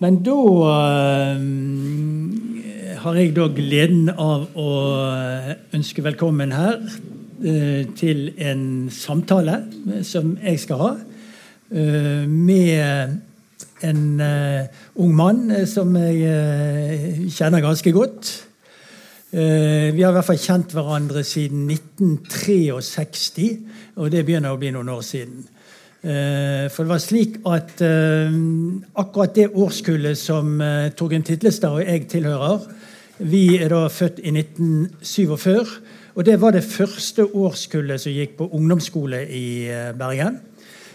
Men da uh, har jeg da gleden av å ønske velkommen her uh, til en samtale som jeg skal ha uh, med en ung mann som jeg kjenner ganske godt. Vi har i hvert fall kjent hverandre siden 1963, og det begynner å bli noen år siden. Eh, for det var slik at eh, akkurat det årskullet som eh, Torgrim Titlestad og jeg tilhører Vi er da født i 1947. Og det var det første årskullet som gikk på ungdomsskole i Bergen.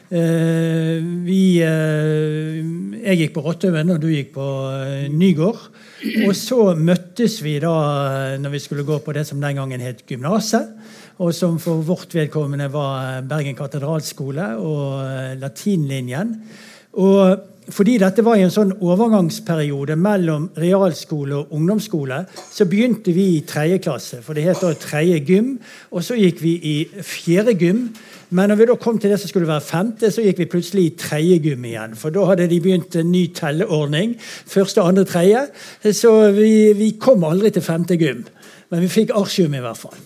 Vi, jeg gikk på Rottøven, og du gikk på Nygård. Og så møttes vi da når vi skulle gå på det som den gangen het gymnaset og som for vårt vedkommende var Bergen katedralskole og eh, latinlinjen. Og fordi dette var i en sånn overgangsperiode mellom realskole og ungdomsskole, så begynte vi i tredje klasse, for det het da tredje gym. Og så gikk vi i fjerde gym. Men når vi da kom til det som skulle være femte, så gikk vi plutselig i tredje gym igjen. For da hadde de begynt en ny telleordning. Første, andre, tredje. Så vi, vi kom aldri til femte gym. Men vi fikk artium i hvert fall.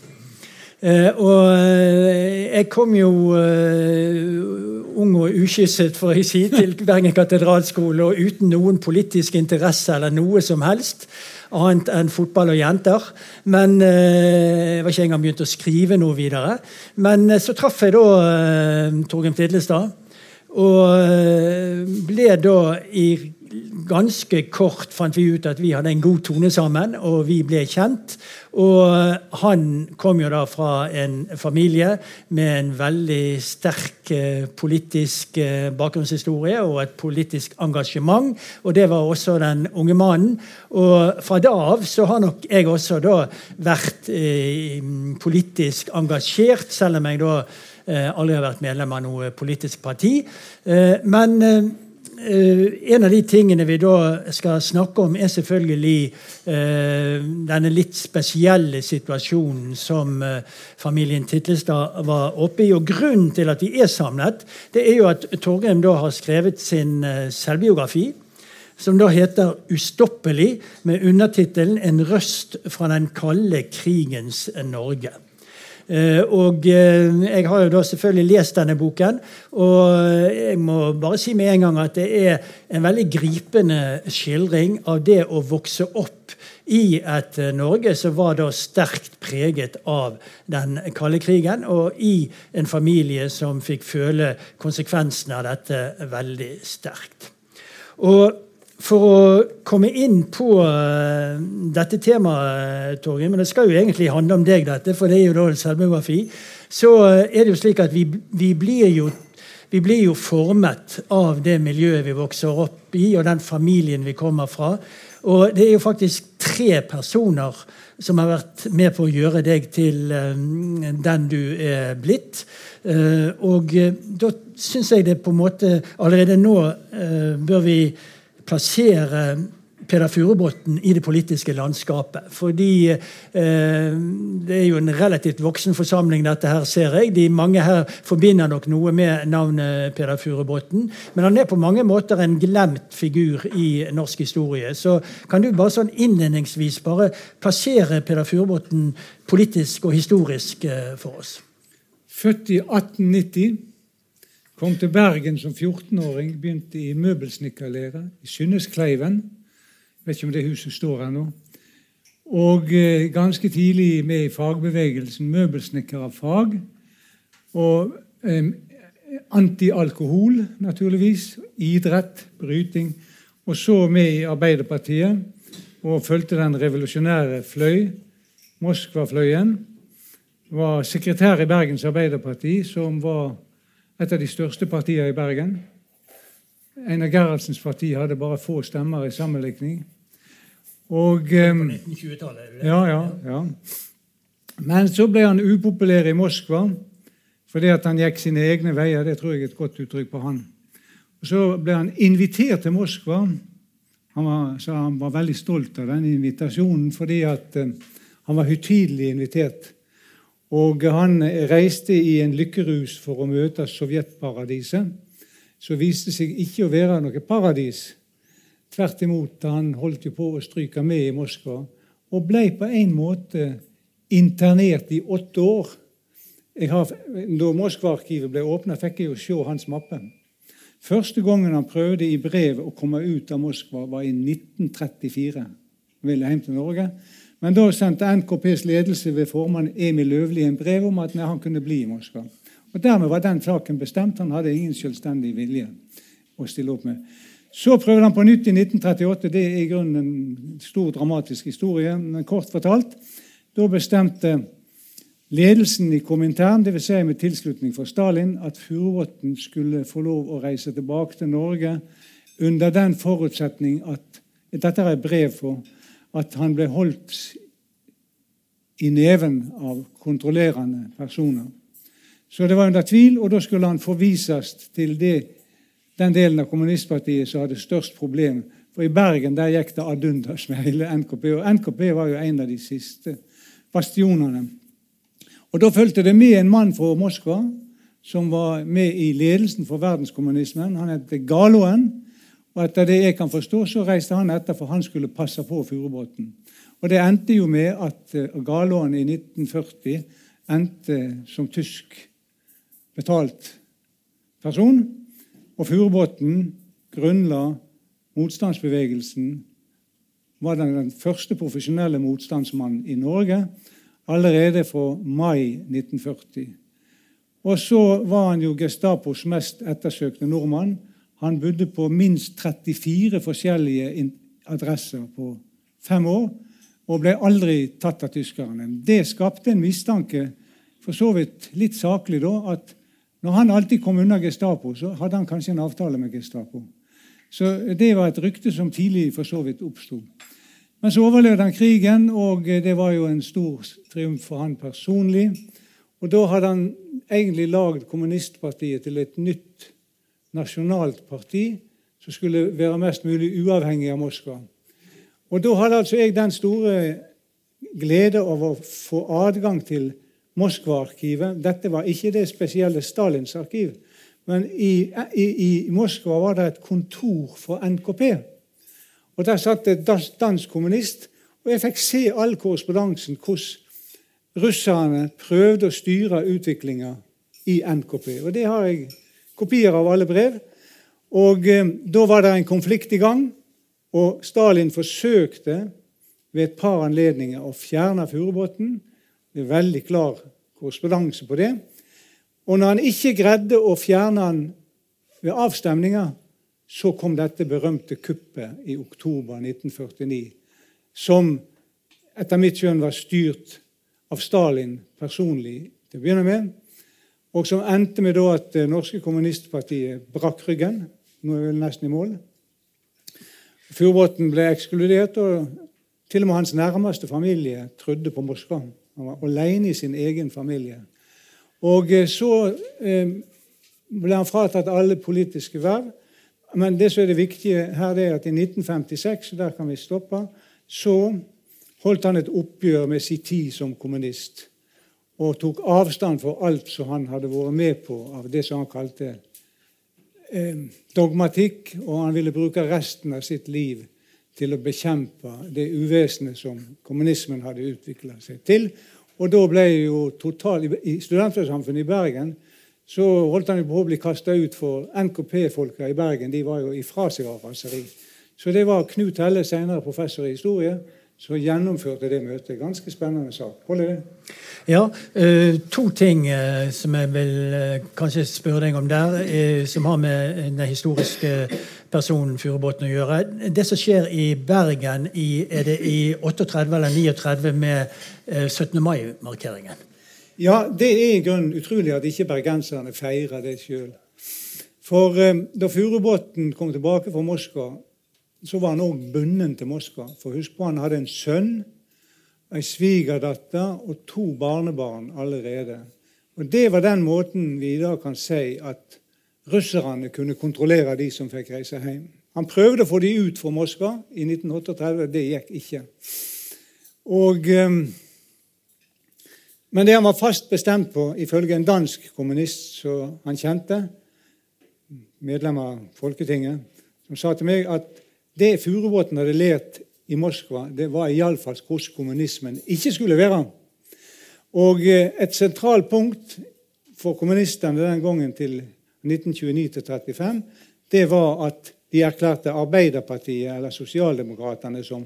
Uh, og uh, jeg kom jo uh, ung og ukysset for å si, til Bergen katedralskole og uten noen politisk interesse eller noe som helst annet enn fotball og jenter. Men jeg var ikke engang begynt å skrive noe videre. Men så traff jeg da Torgrim Tidlestad, og ble da i ganske kort fant vi ut at vi hadde en god tone sammen, og vi ble kjent. Og han kom jo da fra en familie med en veldig sterk eh, politisk eh, bakgrunnshistorie og et politisk engasjement. Og det var også den unge mannen. Og fra da av så har nok jeg også da vært eh, politisk engasjert, selv om jeg da aldri har vært medlem av noe politisk parti. Men en av de tingene vi da skal snakke om, er selvfølgelig uh, denne litt spesielle situasjonen som uh, familien Titlestad var oppe i. Og Grunnen til at vi er samlet, det er jo at Torgrim da har skrevet sin selvbiografi. Som da heter 'Ustoppelig', med undertittelen 'En røst fra den kalde krigens Norge'. Eh, og eh, jeg har jo da selvfølgelig lest denne boken, og jeg må bare si med en gang at det er en veldig gripende skildring av det å vokse opp i et eh, Norge som var da sterkt preget av den kalde krigen, og i en familie som fikk føle konsekvensene av dette veldig sterkt. Og for å komme inn på uh, dette temaet, Torgrim, men det skal jo egentlig handle om deg, dette, for det er jo da selvbiografi, så uh, er det jo slik at vi, vi, blir jo, vi, blir jo, formet av det miljøet vi vokser opp i, og den familien vi kommer fra. Og det er jo faktisk tre personer som har vært med på å gjøre deg til um, den du er blitt. Og da syns jeg det på en måte Allerede nå bør vi plassere Peder Furubotn i det politiske landskapet. Fordi eh, det er jo en relativt voksen forsamling, dette her, ser jeg. De Mange her forbinder nok noe med navnet Peder Furubotn. Men han er på mange måter en glemt figur i norsk historie. Så kan du bare sånn innledningsvis bare plassere Peder Furubotn politisk og historisk eh, for oss? Født i 1890 Kom til Bergen som 14-åring, begynte i møbelsnekkerlære i Synneskleiven. Vet ikke om det huset står her nå. Og eh, ganske tidlig med i fagbevegelsen møbelsnekkerfag. Og eh, antialkohol, naturligvis. Idrett, bryting. Og så med i Arbeiderpartiet og fulgte den revolusjonære fløy, Moskva-fløyen. Var sekretær i Bergens Arbeiderparti, som var et av de største partiene i Bergen. Einar Gerhardsens parti hadde bare få stemmer i sammenlikning. Og, um, ja, ja, ja. Men så ble han upopulær i Moskva fordi at han gikk sine egne veier. Det tror jeg er et godt uttrykk på han. Og Så ble han invitert til Moskva. Han var, så han var veldig stolt av den invitasjonen fordi at um, han var høytidelig invitert Og han reiste i en lykkerus for å møte sovjetparadiset. Så viste seg ikke å være noe paradis. Tvert imot, han holdt jo på å stryke med i Moskva og ble på en måte internert i åtte år. Har, da Moskva-arkivet ble åpna, fikk jeg jo se hans mappe. Første gangen han prøvde i brev å komme ut av Moskva, var i 1934. Han ville hjem til Norge. Men da sendte NKPs ledelse ved formann Emil Løvli en brev om at han kunne bli i Moskva. Og Dermed var den saken bestemt. Han hadde ingen selvstendig vilje å stille opp med. Så prøvde han på nytt i 1938. Det er i grunnen en stor dramatisk historie, men kort fortalt. Da bestemte ledelsen i Komintern, dvs. Si med tilslutning fra Stalin, at Furubotn skulle få lov å reise tilbake til Norge under den forutsetning at Dette er et brev for at han ble holdt i neven av kontrollerende personer. Så det var under tvil, og da skulle han forvises til det, den delen av kommunistpartiet som hadde størst problem. For i Bergen der gikk det ad undas med hele NKP, og NKP var jo en av de siste bastionene. Og Da fulgte det med en mann fra Moskva som var med i ledelsen for verdenskommunismen. Han het Galoen. Og etter det jeg kan forstå, så reiste han etter, for han skulle passe på Furubotn. Og det endte jo med at eh, Galåen i 1940 endte som tysk betalt person. Og Furubotn grunnla motstandsbevegelsen, var den, den første profesjonelle motstandsmannen i Norge allerede fra mai 1940. Og så var han jo Gestapos mest ettersøkte nordmann. Han bodde på minst 34 forskjellige adresser på fem år og ble aldri tatt av tyskerne. Det skapte en mistanke, for så vidt litt saklig, da, at når han alltid kom unna Gestapo, så hadde han kanskje en avtale med Gestapo. Så Det var et rykte som tidlig for så vidt oppsto. Men så overlevde han krigen, og det var jo en stor triumf for han personlig. Og Da hadde han egentlig lagd kommunistpartiet til et nytt nasjonalt parti som skulle være mest mulig uavhengig av Moskva. Og Da hadde altså jeg den store glede av å få adgang til Moskva-arkivet. Dette var ikke det spesielle Stalins arkiv, men i, i, i, Moskva var det et kontor for NKP. Og Der satt det dansk kommunist, og jeg fikk se all korrespondansen hvordan russerne prøvde å styre utviklinga i NKP. Og Det har jeg kopier av alle brev. Og eh, Da var det en konflikt i gang, og Stalin forsøkte ved et par anledninger å fjerne Furubotn. Det er veldig klar korrespondanse på det. Og når han ikke greide å fjerne han ved avstemninga, så kom dette berømte kuppet i oktober 1949, som etter mitt skjønn var styrt av Stalin personlig til å begynne med og som endte med at det norske kommunistpartiet brakk ryggen. Nå er vi nesten i mål. Furubotn ble ekskludert, og til og med hans nærmeste familie trodde på Moskva. Han var alene i sin egen familie. Og eh, så eh, ble han fratatt alle politiske verv. Men det som er det viktige her, det er at i 1956, der kan vi stoppe, så holdt han et oppgjør med sin tid som kommunist og tok avstand for alt som han hadde vært med på av det som han kalte eh, dogmatikk, og han ville bruke resten av sitt liv til å bekjempe det uvesenet som kommunismen hadde utvikla seg til. Og da ble jo total, I studentsamfunnet i Bergen så holdt han jo på å bli kasta ut, for NKP-folka i Bergen de var jo ifra seg av raseri. Så det var Knut Helle, senere professor i historie, som gjennomførte det møtet. Ganske spennende sak. Holder det? Ja, uh, To ting uh, som jeg vil uh, kanskje spørre deg om der, som har med den historiske personen Furubotn å gjøre. Det som skjer i Bergen, i, er det i 38 eller 39 med 17. mai-markeringen? Ja, det er i grunnen utrolig at ikke bergenserne feirer det sjøl. For da Furubotn kom tilbake fra Moskva, så var han òg bundet til Moskva. For husk på, han hadde en sønn ei svigerdatter og to barnebarn allerede. Og Det var den måten vi i dag kan si at russerne kunne kontrollere de som fikk reise hjem. Han prøvde å få de ut fra Moskva i 1938. Det gikk ikke. Og um, Men det han var fast bestemt på, ifølge en dansk kommunist som han kjente, medlem av Folketinget, som sa til meg at det Furubotn hadde lært i Moskva, det var iallfall hvordan kommunismen ikke skulle være. Og eh, et sentralt punkt for kommunistene den gangen til 1929-35, det var at de erklærte Arbeiderpartiet, eller Sosialdemokratene, som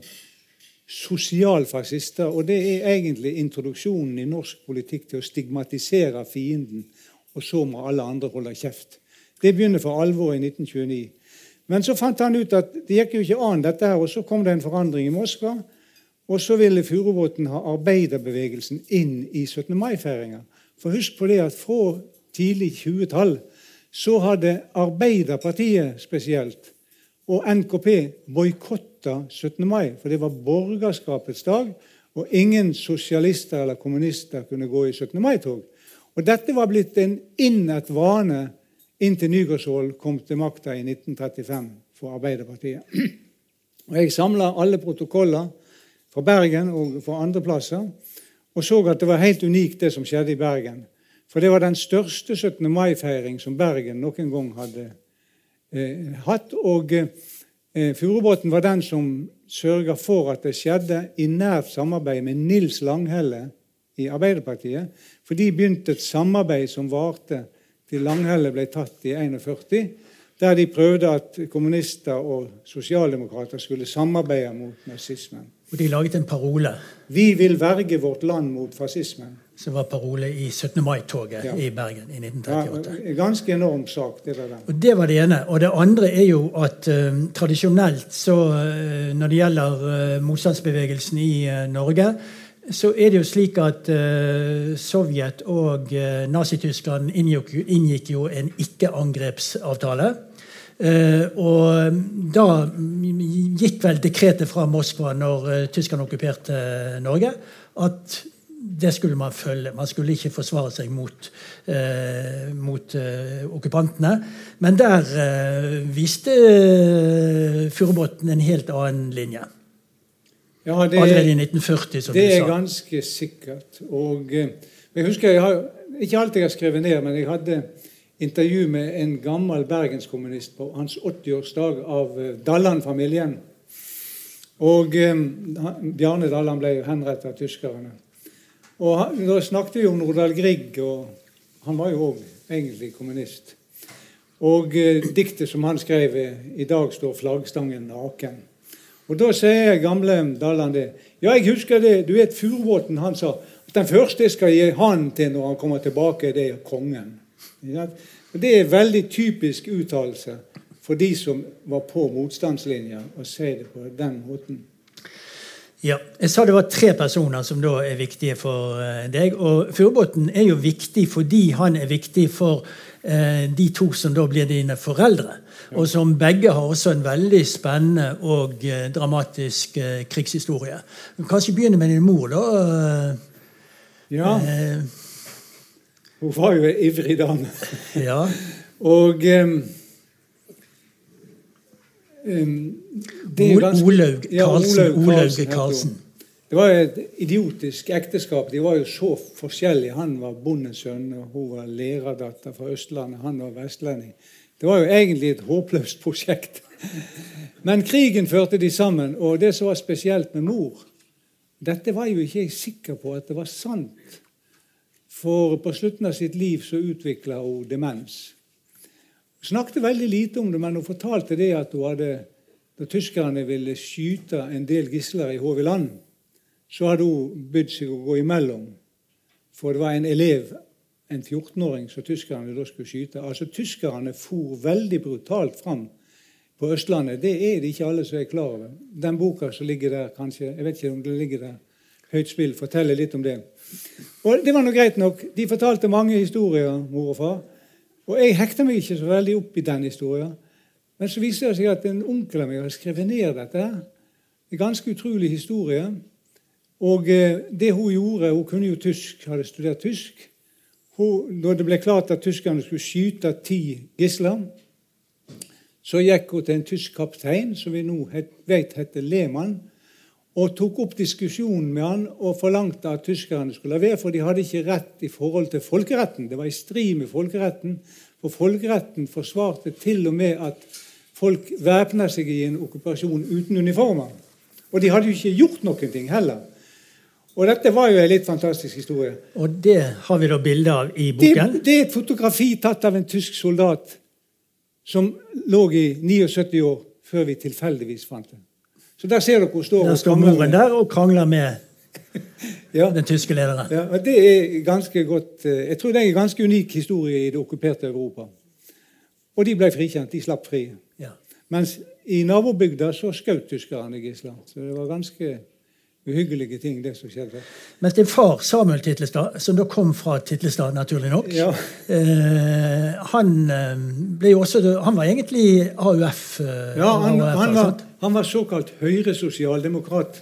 sosialfascister. Og det er egentlig introduksjonen i norsk politikk til å stigmatisere fienden, og så må alle andre holde kjeft. Det begynner for alvor i 1929. Men så fant han ut at det gikk jo ikke an, dette her, og så kom det en forandring i Moskva. Og så ville Furubotn ha arbeiderbevegelsen inn i 17. mai-feiringa. For husk på det at fra tidlig 20-tall så hadde Arbeiderpartiet spesielt og NKP boikotta 17. mai, for det var borgerskapets dag, og ingen sosialister eller kommunister kunne gå i 17. mai-tog. Og Dette var blitt en innært vane inntil Nygaardsvold kom til makta i 1935 for Arbeiderpartiet. Og Jeg samla alle protokoller fra Bergen og fra andre plasser og så at det var helt unikt, det som skjedde i Bergen. For det var den største 17. mai-feiring som Bergen noen gang hadde eh, hatt. Og eh, Furubotn var den som sørga for at det skjedde i nært samarbeid med Nils Langhelle i Arbeiderpartiet. For de begynte et samarbeid som varte til Langhelle ble tatt i 41 der de prøvde at kommunister og sosialdemokrater skulle samarbeide mot nazismen. Og de laget en parole. Vi vil verge vårt land mot fascismen. Som var parole i 17. mai-toget ja. i Bergen i 1938. Ja, ganske enorm sak. Det var, den. Og det var det ene. Og det andre er jo at uh, tradisjonelt så uh, når det gjelder uh, motstandsbevegelsen i Norge, så er det jo slik at Sovjet og Nazi-Tyskland inngikk, inngikk jo en ikke-angrepsavtale. Uh, og da gikk vel dekretet fra Moskva når uh, tyskerne okkuperte uh, Norge, at det skulle man følge. Man skulle ikke forsvare seg mot, mot okkupantene. Men der viste uh, Furubotn en helt annen linje. Ja, det, Allerede i 1940, som det du sa. Det er ganske sikkert. Og jeg husker, jeg har, Ikke alt jeg har skrevet ned, men jeg hadde intervju med en gammel bergenskommunist på hans 80-årsdag av eh, Dalland-familien. Og eh, Bjarne Dalland ble henrettet av tyskerne. Og Da snakket vi om Nordahl Grieg, og han var jo òg egentlig kommunist. Og eh, diktet som han skrev, eh, 'I dag står flaggstangen naken'. Og Da sier gamle Dalland det. Ja, jeg husker det. Du vet Furubotn, han sa at den første jeg skal gi han til når han kommer tilbake, det er kongen. Det er en veldig typisk uttalelse for de som var på motstandslinja, å si det på den måten. Ja, Jeg sa det var tre personer som da er viktige for eh, deg. Og Furubotn er jo viktig fordi han er viktig for de to som da blir dine foreldre. Og som begge har også en veldig spennende og dramatisk dramatisk Du krigshistorie. Kanskje begynne med din mor, da. Ja. Eh, hun var jo ivrig dame. Ja. Og um, ganske, Olaug Karlsen. Ja, Olaug Karlsen. Det var et idiotisk ekteskap. De var jo så forskjellige. Han var bondesønn, og hun var lærerdatter fra Østlandet. Han var vestlending. Det var jo egentlig et håpløst prosjekt. Men krigen førte de sammen, og det som var spesielt med mor Dette var jo ikke jeg sikker på at det var sant. For på slutten av sitt liv så utvikla hun demens. Hun snakket veldig lite om det, men hun fortalte det at hun hadde, da tyskerne ville skyte en del gisler i Håviland, så hadde hun bydd seg å gå imellom. For det var en elev, en 14-åring, som tyskerne da skulle skyte. Altså Tyskerne for veldig brutalt fram på Østlandet. Det er det ikke alle som er klar over. Den boka som ligger der, kanskje, jeg vet ikke om det ligger der, Høyt spill, forteller litt om det. Og Det var nå greit nok. De fortalte mange historier, mor og far. Og jeg hekta meg ikke så veldig opp i den historien. Men så viser det seg at en onkel av meg har skrevet ned dette. En ganske utrolig historie. Og eh, det hun gjorde Hun kunne jo tysk, hadde studert tysk. Hun, da det ble klart at tyskerne skulle skyte ti gisler, så gikk hun til en tysk kaptein som vi nå vet heter Lehmann, og tok opp diskusjonen med han og forlangte at tyskerne skulle la være, for de hadde ikke rett i forhold til folkeretten. Det var i strid med folkeretten, for folkeretten forsvarte til og med at folk væpna seg i en okkupasjon uten uniformer. Og de hadde jo ikke gjort noen ting heller. Og dette var jo en litt fantastisk historie. Og det har vi da bilde av i boken? Det, det, er et fotografi tatt av en tysk soldat som lå i 79 år før vi tilfeldigvis fant den. Så der ser dere hun står Der står moren der og krangler med ja. den tyske lederen. Ja, og det er ganske godt, eh, Jeg tror det er en ganske unik historie i det okkuperte Europa. Og de ble frikjent. De slapp fri. Ja. Mens i nabobygda så skjøt tyskerne gisler. Så det var ganske uhyggelige ting, det som skjedde. Mens din far, Samuel Titlestad, som da kom fra Titlestad, naturlig nok, Ja. eh, han eh, ble jo også Han var egentlig AUF. Eh, Ja, han, AUF, han, var, han var såkalt høyresosialdemokrat.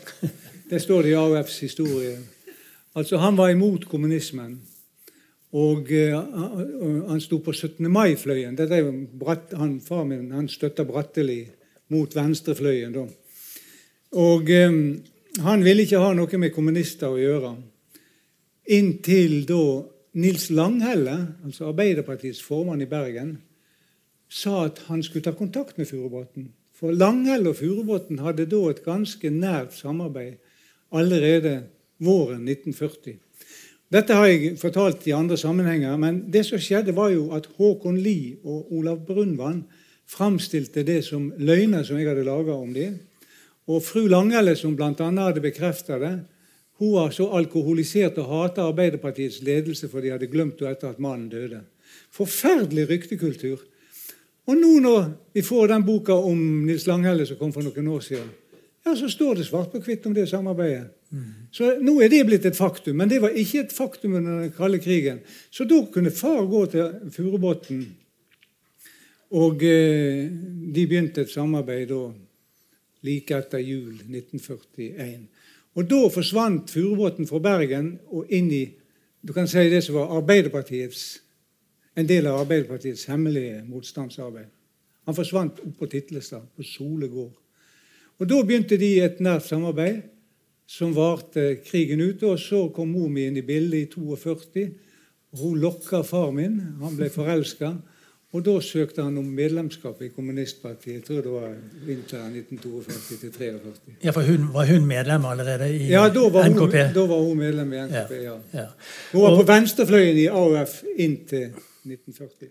Det står det i AUFs historie. Altså, Han var imot kommunismen. Og eh, han- sto på 17. mai-fløyen. Det er jo Bratt, han, Far min han støtta Bratteli mot venstrefløyen. da. Og eh, han ville ikke ha noe med kommunister å gjøre. Inntil da Nils Langhelle, altså Arbeiderpartiets formann i Bergen, sa at han skulle ta kontakt med Furubotn. For Langhelle og Furubotn hadde da et ganske nært samarbeid allerede våren 1940. Dette har jeg fortalt i andre sammenhenger, men det som skjedde, var jo at Håkon Lie og Olav Brunvann framstilte det som løgner som jeg hadde laga om dem. Og fru Langelle, som bl.a. hadde bekrefta det, hun var så alkoholisert og hata Arbeiderpartiets ledelse for de hadde glemt henne etter at mannen døde. Forferdelig ryktekultur. Og nå når vi får den boka om Nils Langhelle som kom for noen år siden, ja, så står det svart på hvitt om det samarbeidet. Så nå er det blitt et faktum, men det var ikke et faktum under den kalde krigen. Så da kunne far gå til Furubotn, og eh, de begynte et samarbeid da like etter jul 1941. Og da forsvant Furubotn fra Bergen og inn i du kan si det som var Arbeiderpartiets, en del av Arbeiderpartiets hemmelige motstandsarbeid. Han forsvant opp på Titlestad, på Sole gård. Og Da begynte de et nært samarbeid som varte krigen ute. Og så kom mor mi inn i bildet i 42. Hun lokka far min. Han ble forelska. Og da søkte han om medlemskap i kommunistpartiet. Jeg tror det var vinteren 1942 til 43. Ja, for hun, Var hun medlem allerede i Ja, da var, hun, da var hun medlem i NKP. ja. Ja. Hun var Og- på venstrefløyen i AUF inntil 1940.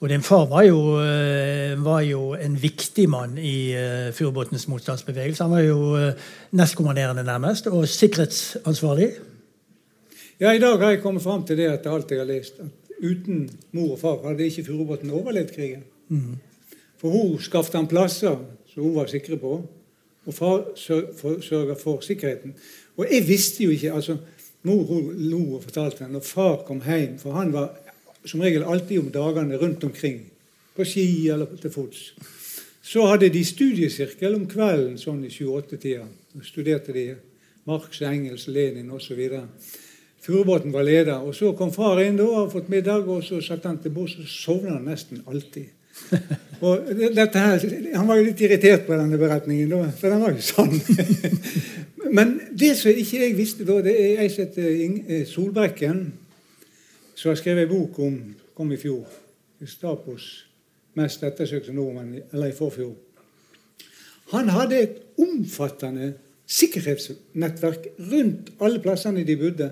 Og din far var jo, eh, var jo en viktig mann i uh, Furubotns motstandsbevegelse. Han var jo eh, nestkommanderende nærmest, og sikkerhetsansvarlig. Ja, I dag har jeg kommet fram til det etter alt jeg har lest, at uten mor og far hadde ikke Furubotn overlevd krigen. For hun skaffet han plasser som hun var sikre på, og far sørga for sikkerheten. Og jeg visste jo ikke altså, Mor hun lo og fortalte henne når far kom hjem, for han var som regel alltid om dagene rundt omkring, på ski eller til fots. Så hadde de studiesirkel om kvelden sånn i 7-8-tida. Da studerte de Marx, Engels, Lenin osv. Furubotn var leder. og Så kom far inn da, og fått middag, og så satt han til bords, og så sovna han nesten alltid. Og dette her, Han var jo litt irritert på denne beretningen, da, for den var jo sann. Men det som ikke jeg visste da, det er ei som heter eh, Solbrekken, som har skrevet en bok om kom i fjor. Stapos mest ettersøkte nordmenn, eller i forfjor. Han hadde et omfattende sikkerhetsnettverk rundt alle plassene de bodde.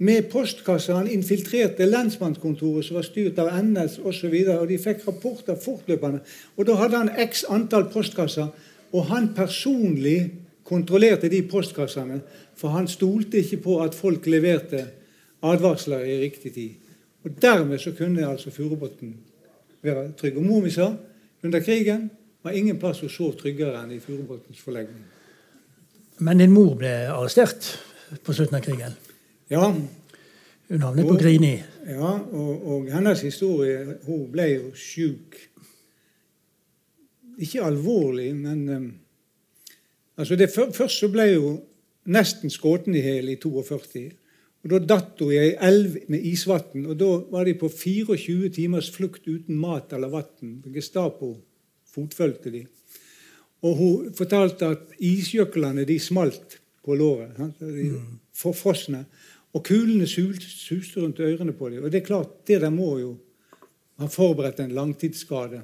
Med postkasser. Han infiltrerte lensmannskontoret som var styrt av NS osv. Og, så videre, og de fikk rapporter fortløpende. Og da hadde han x antall postkasser, og han personlig kontrollerte de postkassene. For han stolte ikke på at folk leverte advarsler i riktig tid. Og dermed så kunne altså Furubotn være trygg. Og mor mi sa under krigen var ingen plass hun sov tryggere enn i Furubotns forlegning. Men din mor ble arrestert på slutten av krigen. Ja, Hun havnet på Grini. ja og, og hennes historie Hun ble jo sjuk. Ikke alvorlig, men um, altså det, før- Først så ble hun nesten skutt i hjel i 42. Og Da datt hun i ei elv med isvann. Og da var de på 24 timers flukt uten mat eller vann. Gestapo fotfølgte de. Og hun fortalte at isjøklene de smalt på låret. De forfrosne. Og kulene suste rundt ørene på dem. Og det er klart, det der må jo ha forberedt en langtidsskade.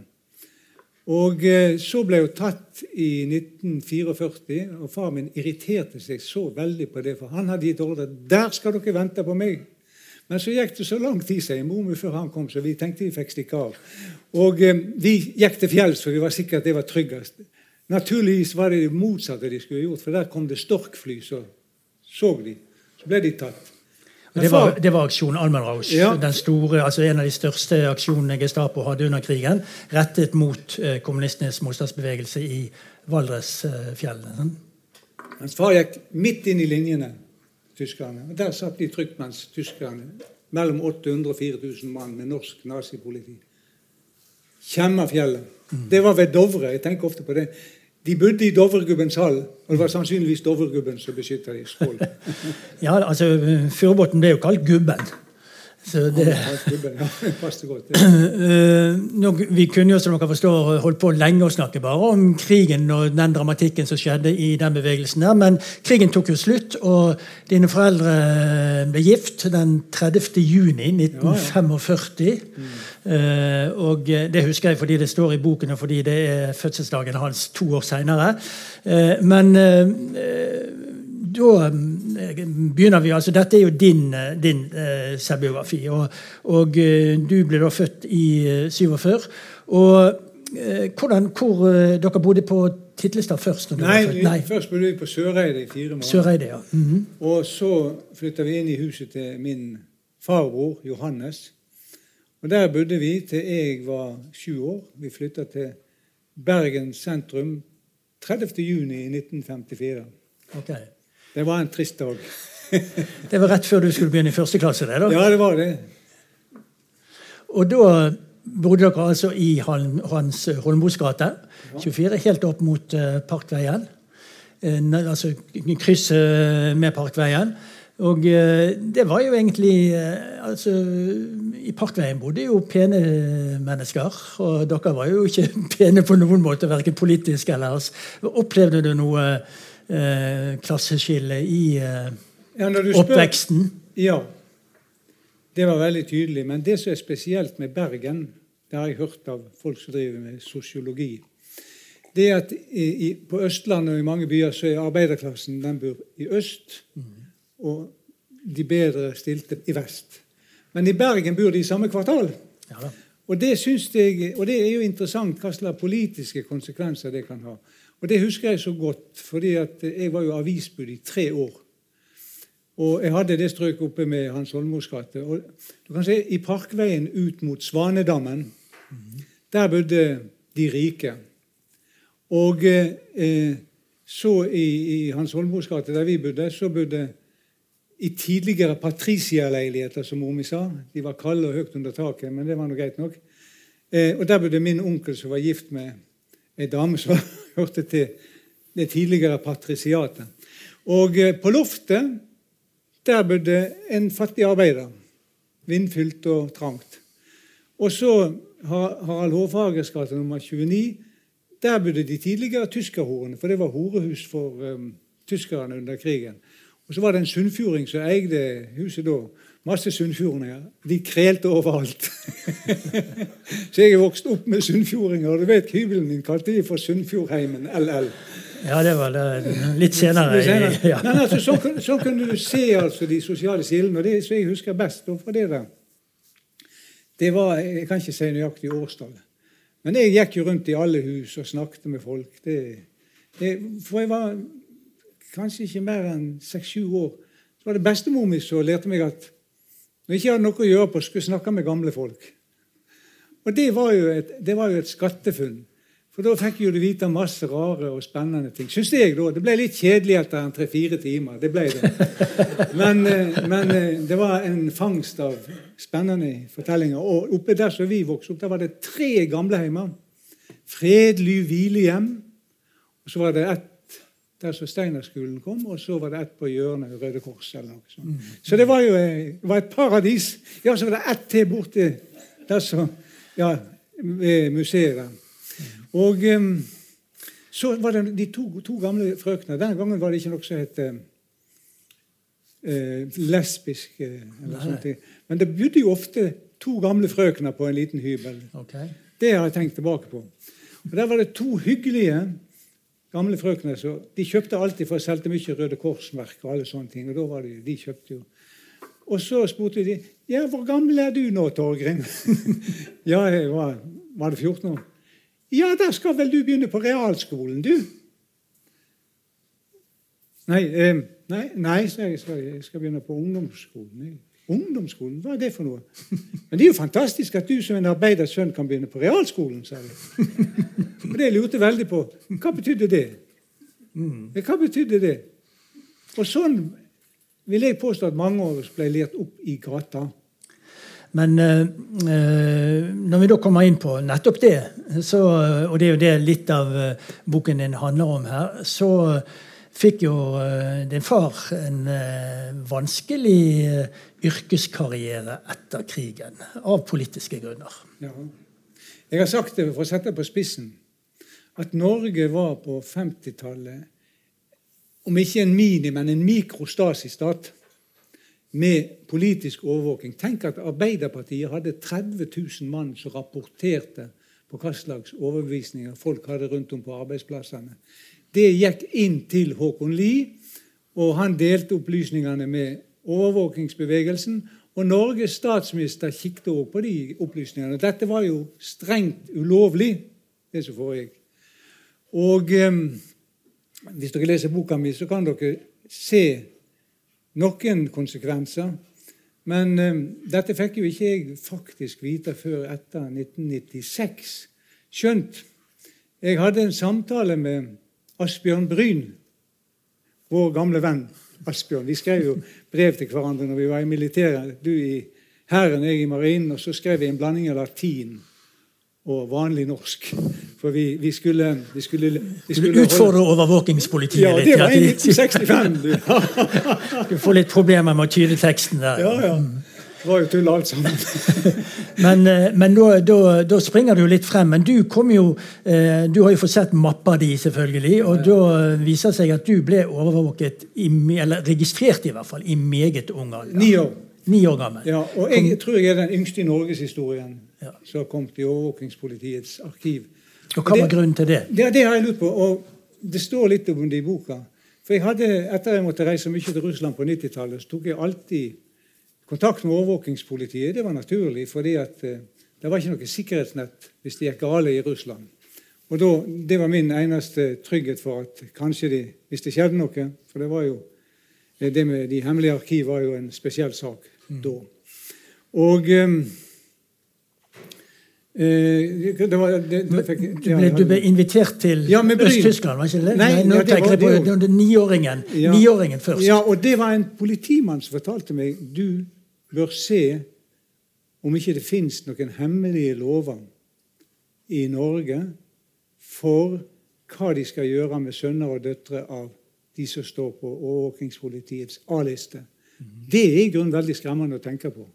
Og eh, Så ble hun tatt i 1944, og far min irriterte seg så veldig på det. For han hadde gitt ordre der skal dere vente på meg. Men så gikk det så lang tid sier mormor før han kom, så vi tenkte vi fikk stikke av. Og eh, Vi gikk til fjells, for vi var sikre at det var tryggest. Naturligvis var det det motsatte de skulle gjort, for der kom det storkfly. Så så de. Så ble de tatt. Det var, det var, aksjon Almenrausch. Ja. Den store, altså en av de største aksjonene Gestapo hadde under krigen. Rettet mot eh, kommunistenes motstandsbevegelse i Valdresfjellene. Sånn. Hans far gikk midt inn i linjene, tyskerne. og Der satt de trygt mens tyskerne mellom 800 og 4000 mann med norsk nazipoliti. Kjemma fjellet. Mm. Det var ved Dovre. Jeg tenker ofte på det. De bodde i Dovregubbens hall, og det var sannsynligvis Dovregubben som beskytta dem. Skål. ja, altså, Furubotn ble jo kalt Gubben. Så det, vi kunne jo, som dere forstår, holdt på lenge å snakke bare om krigen og den dramatikken som skjedde i den bevegelsen. der, Men krigen tok jo slutt, og dine foreldre ble gift den 30. juni 1945. Ja, ja. Uh, og det husker jeg fordi det står i boken, og fordi det er fødselsdagen hans to år seinere. Uh, men da eh, begynner vi altså, Dette er jo din, eh, din selvbiografi. Og, og du ble da født i uh, 47. Og hvordan, hvor Dere bodde på Titlestad først? Nei, Nei, først bodde vi på Søreide i fire måneder. Søreide, ja. Mm -hmm. Og så flytta vi inn i huset til min farbror Johannes. Og Der bodde vi til jeg var sju år. Vi flytta til Bergen sentrum 30. juni 1954. Okay. Det var en trist dag. det var rett før du skulle begynne i første klasse? Det, da. Ja, det var det. Og da bodde dere altså i Hans Holmbos gate, 24, helt opp mot uh, Parkveien. Uh, altså krysset med Parkveien. Og uh, det var jo egentlig altså, I Parkveien bodde jo pene mennesker. Og dere var jo ikke pene på noen måte, verken politisk eller ellers. Opplevde du noe eh, klasseskille i eh, ja, oppveksten? Ja, det var veldig tydelig. Men det som er spesielt med Bergen, det har jeg hørt av folk som driver med sosiologi, det er at i, på Østlandet og i mange byer så er arbeiderklassen den bor i øst, mm. Og de bedre stilte i vest. Men i Bergen bor de i samme kvartal. Ja, og, det jeg, og det er jo interessant hva slags politiske konsekvenser det kan ha. Og Det husker jeg så godt, fordi jeg var jo avisbud i tre år. Og jeg hadde det strøket oppe med Hans Holmos gate. Og du kan se, I Parkveien ut mot Svanedammen, der bodde de rike. Og eh, så i, i Hans Holmos gate, der vi bodde, så bodde i tidligere patricierleiligheter, som mor sa. De var kalde og høyt under taket, men det var noe greit nok. Eh, og Der bodde min onkel, som var gift med ei dame som hørte til det tidligere patrisiatet. Og eh, på loftet der bodde en fattig arbeider. Vindfylt og trangt. Og så Harald Hårfagers gate nummer 29. Der bodde de tidligere tyskerhorene, for det var horehus for um, tyskerne under krigen. Og så var det en sunnfjording som eide huset da. Masse sunnfjordinger. De krelte overalt. så jeg er vokst opp med sunnfjordinger. Og du vet hybelen min kalte de for Sunnfjordheimen LL. Ja, det var det. litt senere. Litt senere. Ja. Men altså, så, så, kunne du se altså, de sosiale silene. Og det som jeg husker best fra det der, det var Jeg kan ikke si nøyaktig årstallet. Men jeg gikk jo rundt i alle hus og snakket med folk. Det, det, for jeg var kanskje ikke mer enn seks-sju år. Så var det bestemor mi som lærte meg at når jeg ikke hadde noe å gjøre på, skulle jeg snakke med gamle folk. Og det var jo et, var jo et skattefunn. For da fikk jo du vite masse rare og spennende ting. Syns jeg, da. Det ble litt kjedelig etter en tre-fire timer. Det ble det. Men, eh, men, eh, det var en fangst av spennende fortellinger. Og oppe der som vi vokste opp, der var det tre gamleheimer. Fredelig hvilehjem. Og så var det et der som Steinerskolen kom, og så var det ett på hjørnet Røde Kors. eller noe sånt. Mm. Så det var jo eh, var et paradis. Ja, så var det ett til borte der så, ja, ved museet. Og um, Så var det de to, to gamle frøkene. Den gangen var det ikke noe som het eh, eh, lesbisk. eh, eller sånt. Men det bodde jo ofte to gamle frøkner på en liten hybel. Okay. Det har jeg tenkt tilbake på. Og Der var det to hyggelige gamle frøkene så De kjøpte alltid, for jeg solgte mye Røde Kors-merk og alle sånne ting. og da var de, de kjøpte jo. Og så spurte de ja, 'Hvor gammel er du nå, Torgrim?' ja, jeg var, var det 14 år? Ja, da skal vel du begynne på realskolen, du? Nei, eh, nei, nei så jeg skal, jeg skal begynne på ungdomsskolen. Jeg, ungdomsskolen, hva er det for noe? Men det er jo fantastisk at du som en arbeiders sønn kan begynne på realskolen, sa de. Og det lurte veldig på. Hva betydde det? Hva betydde det? Og sånn vil jeg påstå at mange av oss ble lært opp i gata. Men eh, eh, når vi da kommer inn på nettopp det, så, og det er jo det litt av eh, boken din handler om her, så fikk jo eh, din far en eh, vanskelig eh, yrkeskarriere etter krigen, av politiske grunner. Ja. Jeg har sagt det for å sette det på spissen, at Norge var på 50-tallet om ikke en mini, men en mikrostasistat med politisk overvåking. Tenk at Arbeiderpartiet hadde 30 000 mann som rapporterte på hva slags overbevisninger folk hadde rundt om på arbeidsplassene. Det gikk inn til Håkon Lie, og han delte opplysningene med overvåkingsbevegelsen. Og Norges statsminister kikket også på de opplysningene. Dette var jo strengt ulovlig, det som foregikk. Og eh, hvis dere leser boka mi, så kan dere se noen konsekvenser. Men eh, dette fikk jo ikke jeg faktisk vite før etter 1996. Skjønt jeg hadde en samtale med Asbjørn Bryn, vår gamle venn Asbjørn. Vi skrev jo brev til hverandre når vi var i militæret. Du i Hæren, jeg i Marinen. Og så skrev vi en blanding av latin og vanlig norsk. For vi, vi skulle, vi skulle, vi Du utfordre holde... overvåkingspolitiet Ja, litt. det var i 1965. Du. Du får litt problemer med å tyde teksten der. Ja, ja. Det var jo tull alt sammen. Men, eh, men da, da, da springer det jo litt frem. Men du kom jo eh, Du har jo fått sett mappa di, selvfølgelig. Og da viser det seg at du ble overvåket, i, eller registrert i hvert fall, i meget ung alder. Ni år. Ni år gammel. Ja, og jeg tror jeg er den yngste i norgeshistorien Ja. som har kommet i overvåkingspolitiets arkiv. Og hva var grunnen til det? Det, det har jeg lurt på, og det står litt om det i boka. For jeg hadde, Etter jeg måtte reise mye til Russland på 90-tallet, så tok jeg alltid kontakt med overvåkingspolitiet. Det var naturlig, fordi at eh, det var ikke noe sikkerhetsnett hvis det gikk gale i Russland. Og da, Det var min eneste trygghet for at kanskje de, hvis det skjedde noe For det var jo eh, det med de hemmelige arkiv var jo en spesiell sak da. Og eh, eh, det var, det, det fikk, Du ble, du ble invitert til Ja. Øst-Tyskland, var ikke det? Nei, nå ja, det tenker var jeg på det det, det, niåringen. Ja. Niåringen først. Ja, og det var en politimann som fortalte meg du bør se om ikke det fins noen hemmelige lover i Norge for hva de skal gjøre med sønner og døtre av de som står på overvåkingspolitiets A-liste. Det er i grunnen veldig skremmende å tenke på.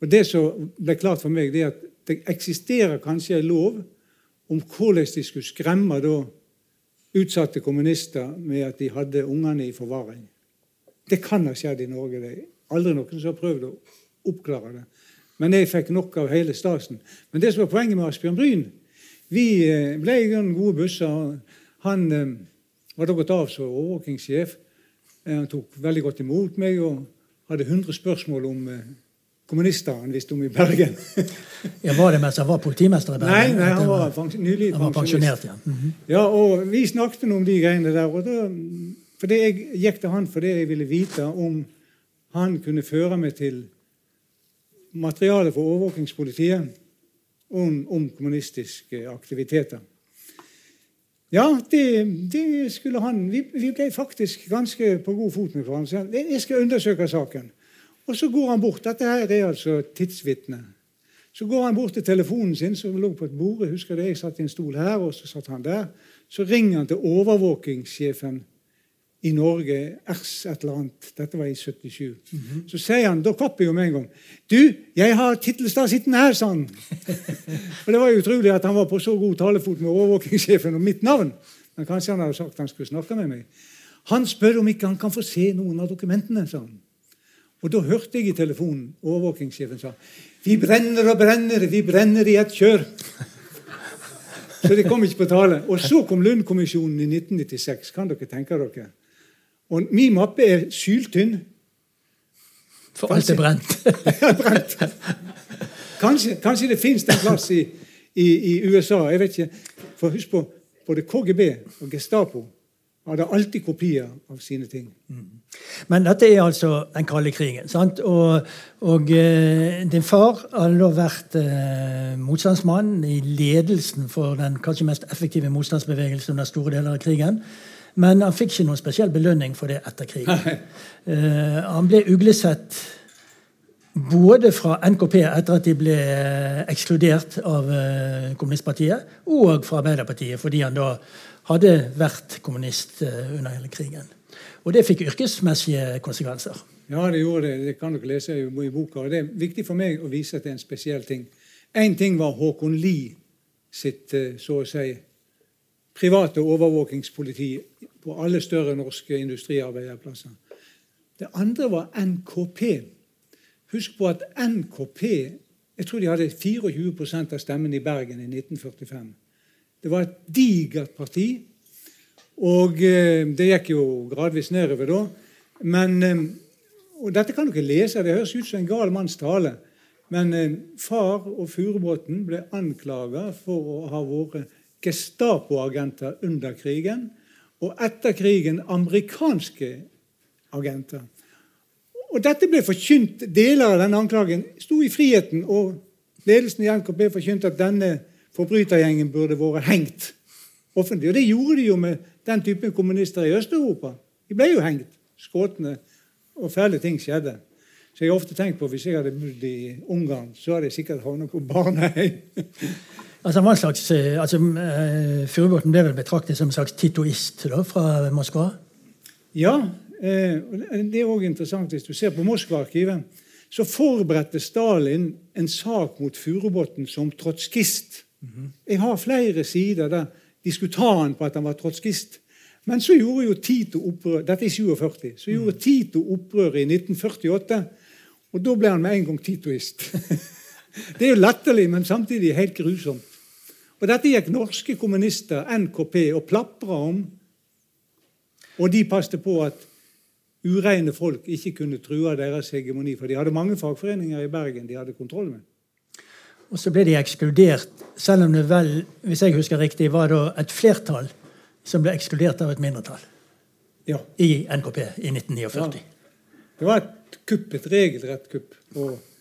Og Det som ble klart for meg, det er at det eksisterer kanskje en lov om hvordan de skulle skremme da utsatte kommunister med at de hadde ungene i forvaring. Det kan ha skjedd i Norge. Det aldri noen som har prøvd å oppklare det. Men jeg fikk nok av hele stasen. Men det som var poenget med Asbjørn Bryn Vi eh, ble i grunnen gode busser. Han eh, var da gått av som overvåkingssjef. Eh, Han tok veldig godt imot meg og hadde 100 spørsmål om eh, kommunister han visste om i Bergen. Ja, var det mens han var politimester i Bergen? nei, nei han var nylig han var pensjonert. Ja. Mhm. Ja, og vi snakket om de greiene der. og da, det Jeg gikk til han fordi jeg ville vite om han kunne føre meg til materiale for overvåkingspolitiet om, om kommunistiske aktiviteter. Ja, det, det skulle han vi, vi ble faktisk ganske på god fot med hverandre. Jeg skal undersøke saken. Og så går han bort. Dette her er altså tidsvitne. Så går han bort til telefonen sin, som lå på et bord. Jeg husker det, jeg satt i en stol her, og så satt han der. Så ringer han til overvåkingssjefen i Norge, Ers et eller annet. Dette var i 77. Så sier han, da kapper jeg jo med en gang Du, jeg har Tittelstad sittende her, sa han. og det var jo utrolig at han var på så god talefot med overvåkingssjefen om mitt navn. Men kanskje han hadde sagt han skulle snakke med meg. Han spør om ikke han kan få se noen av dokumentene. sa han. Og Da hørte jeg i telefonen overvåkingssjefen sa vi brenner og brenner, vi brenner i ett kjør. Så det kom ikke på tale. Og så kom Lund-kommisjonen i 1996. Kan dere tenke dere? Og min mappe er syltynn. For alt er brent. brent. Kanskje, kanskje, det fins en plass i, i, i, USA. Jeg vet ikke. For husk på, både KGB og Gestapo hadde alltid kopier av sine ting. Mm. Men dette er altså den kalde krigen. sant? Og, og eh, din far hadde da vært eh, motstandsmann i ledelsen for den kanskje mest effektive motstandsbevegelsen under store deler av krigen. Men han fikk ikke noen spesiell belønning for det etter krigen. Uh, han ble uglesett både fra NKP etter at de ble eh, ekskludert av uh, kommunistpartiet, og fra Arbeiderpartiet fordi han da hadde vært kommunist uh, under hele krigen. Og det fikk yrkesmessige konsekvenser. Ja, det gjorde det. Det kan dere lese i boka. og Det er viktig for meg å vise at det er en spesiell ting. Én ting var Håkon Lie sitt så å si private overvåkingspoliti på alle større norske industriarbeiderplasser. Det andre var NKP. Husk på at NKP jeg tror de hadde 24% av stemmen i Bergen i 1945. Det var et digert parti. Og eh, det gikk jo gradvis nedover da. Men, eh, og dette kan dere lese. Det høres ut som en gal manns tale. Men eh, far og Furubotn ble anklaga for å ha vært Gestapo-agenter under krigen. Og etter krigen amerikanske agenter. Og dette ble forkynt, Deler av denne anklagen sto i Friheten, og ledelsen i NKP forkynte at denne forbrytergjengen burde vært hengt offentlig. Og det gjorde de jo med den typen kommunister i Øst-Europa. De ble jo hengt. skåtene, og fæle ting skjedde. Så jeg har ofte tenkt på hvis jeg hadde bodd i Ungarn, så hadde jeg sikkert havnet på barnehjem. Altså, hva slags, eh, altså, uh, Furubotn ble vel betraktet som en slags titoist da, fra Moskva? Ja, uh, det er òg interessant hvis du ser på Moskva-arkivet. Så forberedte Stalin en sak mot Furubotn som trotskist. Jeg har flere sider der de skulle ta han på at han var trotskist. Men så gjorde jo Tito opprør dette i 47, så gjorde Tito opprør i 1948. Og da ble han med en gang titoist. Det er jo latterlig, men samtidig helt grusomt. Og Dette gikk norske kommunister, NKP, og plapra om. Og de passet på at ureine folk ikke kunne true deres hegemoni. For de hadde mange fagforeninger i Bergen de hadde kontroll med. Og så ble de ekskludert, selv om det vel, hvis jeg husker riktig, var det et flertall som ble ekskludert av et mindretall ja. i NKP i 1949. Ja. Det var et kupp, et regelrett kupp. og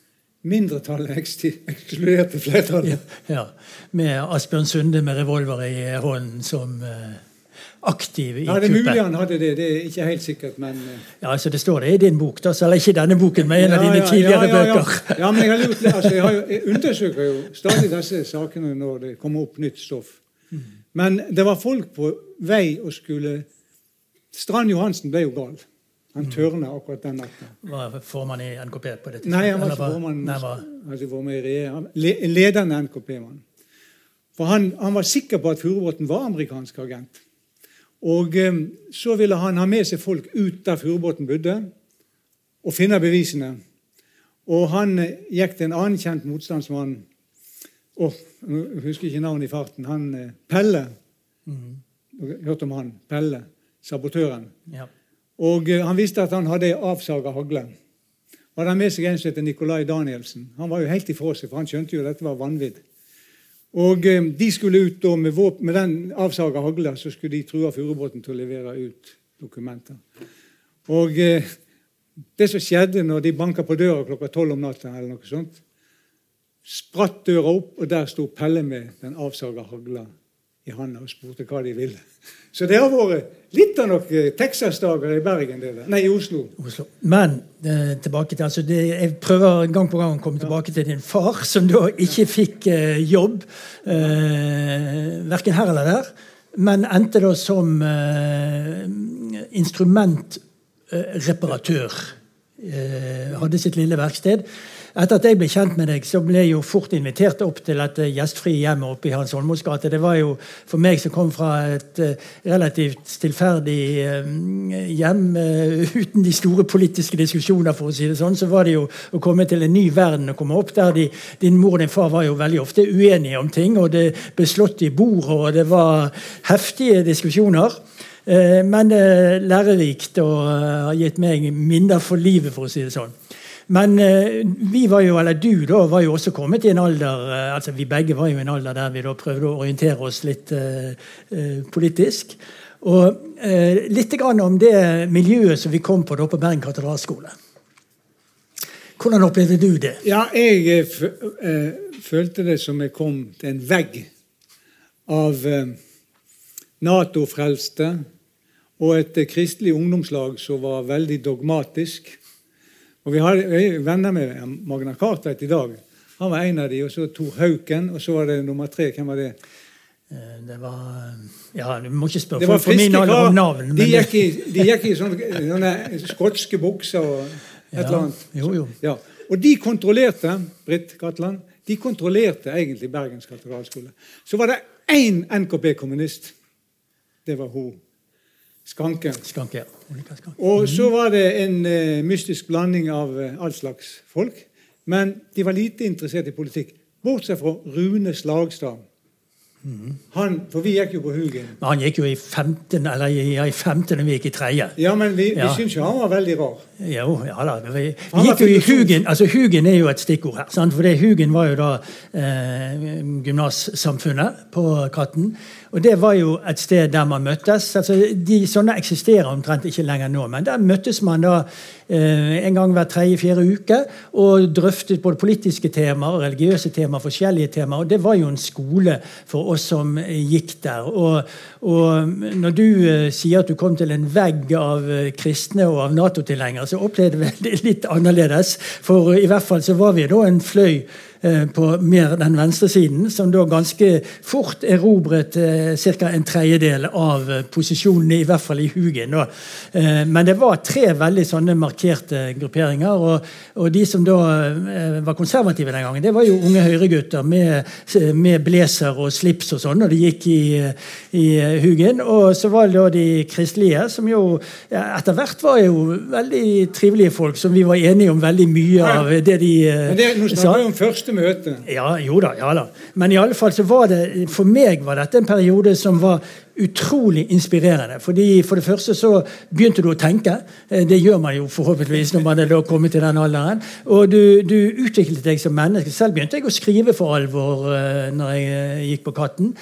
Mindretallet ekskluderte flertallet. Ja, ja, Med Asbjørn Sunde med revolver i hånden som uh, aktiv i ja, det er mulig han hadde det. Det er ikke helt sikkert, men uh... Ja, altså Det står det i din bok, da, eller ikke denne boken, men en ja, av dine tidligere ja, ja, bøker. Ja, men jeg, har gjort, altså, jeg, har, jeg, undersøker jo stadig disse sakene når det kommer opp nytt stoff. Mm. Men det var folk på vei og skulle Strand Johansen ble jo gal. Han mm. tørna akkurat den natta. Var formann i NKP på det tidspunktet? Nei, han var ikke formann. Var... Altså, var. Ledende NKP-mann. For han, han, var sikker på at Furubotn var amerikansk agent. Og eh, Så ville han ha med seg folk ut der Furubotn bodde, og finne bevisene. Og han eh, gikk til en annen kjent motstandsmann oh, Jeg husker ikke navnet i farten. Han eh, Pelle. Mm. Hørt om han? Pelle. Sabotøren. Ja. Og Han visste at han hadde avsaga hagle. Hadde han med seg en som heter Nikolai Danielsen. Han var jo helt ifra seg, for han skjønte jo at dette var vanvidd. Og eh, De skulle ut da med, våpen, med den avsaga hagla så skulle de true Furubotn til å levere ut dokumenter. Og eh, Det som skjedde når de banka på døra klokka tolv om natta, eller noe sånt, spratt døra opp, og der sto Pelle med den avsaga hagla i handa og spurte hva de ville. Så det har vært litt av noen Texas-dager i Bergen. Det der. Nei, i Oslo. Oslo. Men eh, tilbake til, altså det, jeg prøver gang på gang å komme tilbake til din far, som da ikke fikk eh, jobb, eh, verken her eller der, men endte da som eh, instrumentreparatør. Eh, hadde sitt lille verksted. Etter at jeg ble kjent med deg, så ble jeg jo fort invitert opp til dette gjestfrie hjemmet oppe i Hans Holmos gate. Det var jo for meg som kom fra et uh, relativt stillferdig uh, hjem uten de store politiske diskusjoner, for å si det sånn, så var det jo å komme til en ny verden og komme opp der de, din mor og din far var jo veldig ofte uenige om ting, og det ble slått i bordet, og det var heftige diskusjoner. Men lærerikt og har gitt meg minner for livet, for å si det sånn. Men eh, vi var jo, eller du da, var jo også kommet i en alder eh, altså Vi begge var jo i en alder der vi da prøvde å orientere oss litt eh, politisk. Og litt grann om det miljøet som vi kom på da på Bergen katedralskole. Hvordan opplevde du det? Ja, Jeg følte det som jeg kom til en vegg av Nato-frelste og et kristelig ungdomslag som var veldig dogmatisk og Vi har venner med Magna Carta i dag. Han var en av de, og så Tor Hauken, og så var det nummer tre. Hvem var det? Eh, det var Ja, du må ikke spørre for, for min alder om navn. De gikk, i, de gikk i sånne, sånne skotske bukser og et ja, eller annet. Jo, jo. Ja. Og de kontrollerte Britt Gatland, de kontrollerte egentlig Bergens katedralskole. Så var det én NKP-kommunist. Det var hun Skanke. Skanke ja. Og så var det en uh, mystisk blanding av uh, all slags folk. Men de var lite interessert i politikk. Bortsett fra Rune Slagstad. Mm. Han, for vi gikk jo på Hugen. Men Han gikk jo i 15, eller ja, i 15 når vi gikk i tredje. Ja, men vi, ja. vi syns jo han var veldig rar. Jo, ja da. Vi, vi gikk jo i Hugen. altså Hugen er jo et stikkord her. Sant? For det, Hugen var jo da eh, gymnassamfunnet på Katten. Og det var jo et sted der man møttes. altså de Sånne eksisterer omtrent ikke lenger nå. Men der møttes man da eh, en gang hver tredje-fjerde uke og drøftet både politiske temaer, religiøse temaer, forskjellige temaer. Og det var jo en skole for oss som gikk der. Og, og når du eh, sier at du kom til en vegg av eh, kristne og av Nato-tilhengere, så opplevde vi det litt annerledes. For i hvert fall så var vi da en fløy på mer den venstre siden, som da ganske fort erobret eh, ca. en tredjedel av eh, posisjonene, i hvert fall i Hugen. Eh, men det var tre veldig sånne markerte grupperinger. Og, og de som da eh, var konservative den gangen, det var jo unge høyregutter med, med blazer og slips og sånn og de gikk i, i Hugen. Og så var det da de kristelige, som jo etter hvert var jo veldig trivelige folk, som vi var enige om veldig mye av det de eh, Men det, Nå snakker vi om første møte. Ja, jo da, ja da. Men i alle fall så var det, for meg var dette en periode som var utrolig inspirerende. Fordi For det første så begynte du å tenke. Eh, det gjør man jo forhåpentligvis når man er da kommet til den alderen. Og du, du, utviklet deg som menneske. Selv begynte jeg å skrive for alvor uh, når jeg uh, gikk på Katten.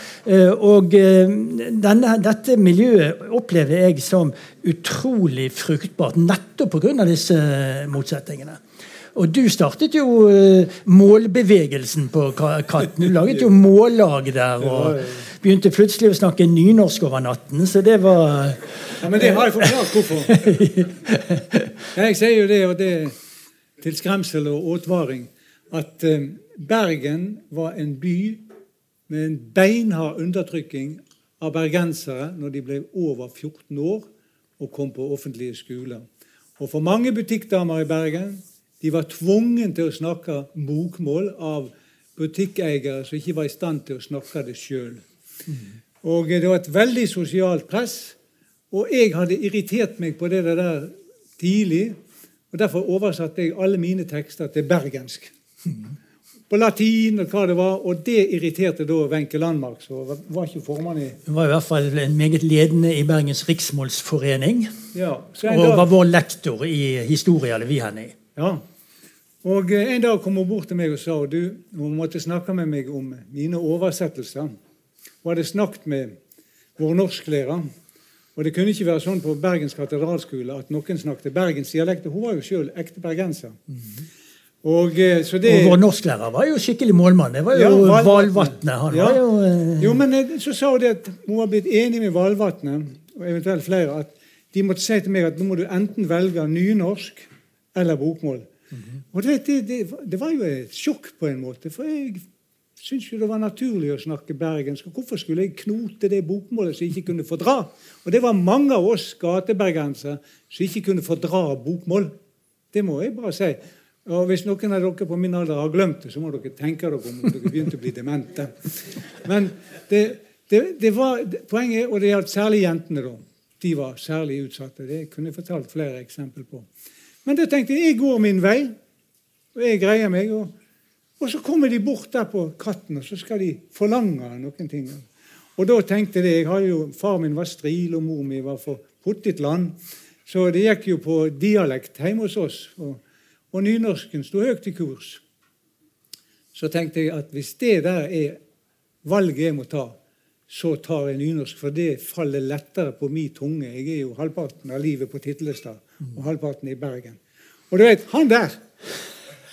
Og denne, dette miljøet opplevde jeg som utrolig fruktbart nettopp pga. disse motsetningene. Og du startet jo uh, målbevegelsen på Katten. Du laget jo mållag der. og begynte plutselig å snakke nynorsk over natten, så det var Ja, Men det har jeg forklart hvorfor. Jeg sier jo det, og det til skremsel og advaring, at uh, Bergen var en by med en beinhard undertrykking av bergensere når de ble over 14 år og kom på offentlige skoler. Og for mange butikkdamer i Bergen de var tvungen til å snakke bokmål av butikkeiere som ikke var i stand til å snakke det sjøl. Og Det var et veldig sosialt press. Og jeg hadde irritert meg på det der tidlig. og Derfor oversatte jeg alle mine tekster til bergensk. På latin og hva det var. Og det irriterte da Wenche Landmark, som var ikke formann i Hun var i hvert fall en meget ledende i Bergens Riksmålsforening. Ja, og var vår lektor i historie, eller vi henne i. Ja, og eh, En dag kom hun bort til meg og sa du, hun måtte snakke med meg om mine oversettelser. Hun hadde snakket med vår norsklærer. Og Det kunne ikke være sånn på Bergens katedralskole at noen snakket bergensdialekt. Hun var jo sjøl ekte bergenser. Mm -hmm. Og, eh, så det, og vår norsklærer var jo skikkelig målmann. Det var jo ja, Valvatnet. Ja. Jo, eh... jo, men så sa hun at hun var blitt enig med Valvatnet og eventuelt flere at de måtte si til meg at nå må du enten velge nynorsk eller bokmål. -hmm. Og det, det, det, var jo et sjokk på en måte, for jeg syntes jo det var naturlig å snakke bergensk. Hvorfor skulle jeg knote det bokmålet som jeg ikke kunne fordra? Og det var mange av oss gatebergensere som ikke kunne fordra bokmål. Det må jeg bare si. Og Hvis noen av dere på min alder har glemt det, så må dere tenke dere om dere begynte å bli demente. Men det, det, det var poenget, og det gjaldt særlig jentene. da. De var særlig utsatte. Det kunne jeg fortalt flere eksempler på. Men da tenkte jeg jeg går min vei, og jeg greier meg. Og, og så kommer de bort der på katten, og så skal de forlange noen ting. Og da tenkte jeg, jeg hadde jo, Far min var stril, og mor mi var for potetland. Så det gikk jo på dialekt hjemme hos oss. Og, og nynorsken sto høyt i kurs. Så tenkte jeg at hvis det der er valget jeg må ta, så tar jeg nynorsk, for det faller lettere på min tunge. Jeg er jo halvparten av livet på Titlestad og halvparten i Bergen. Og du vet, han der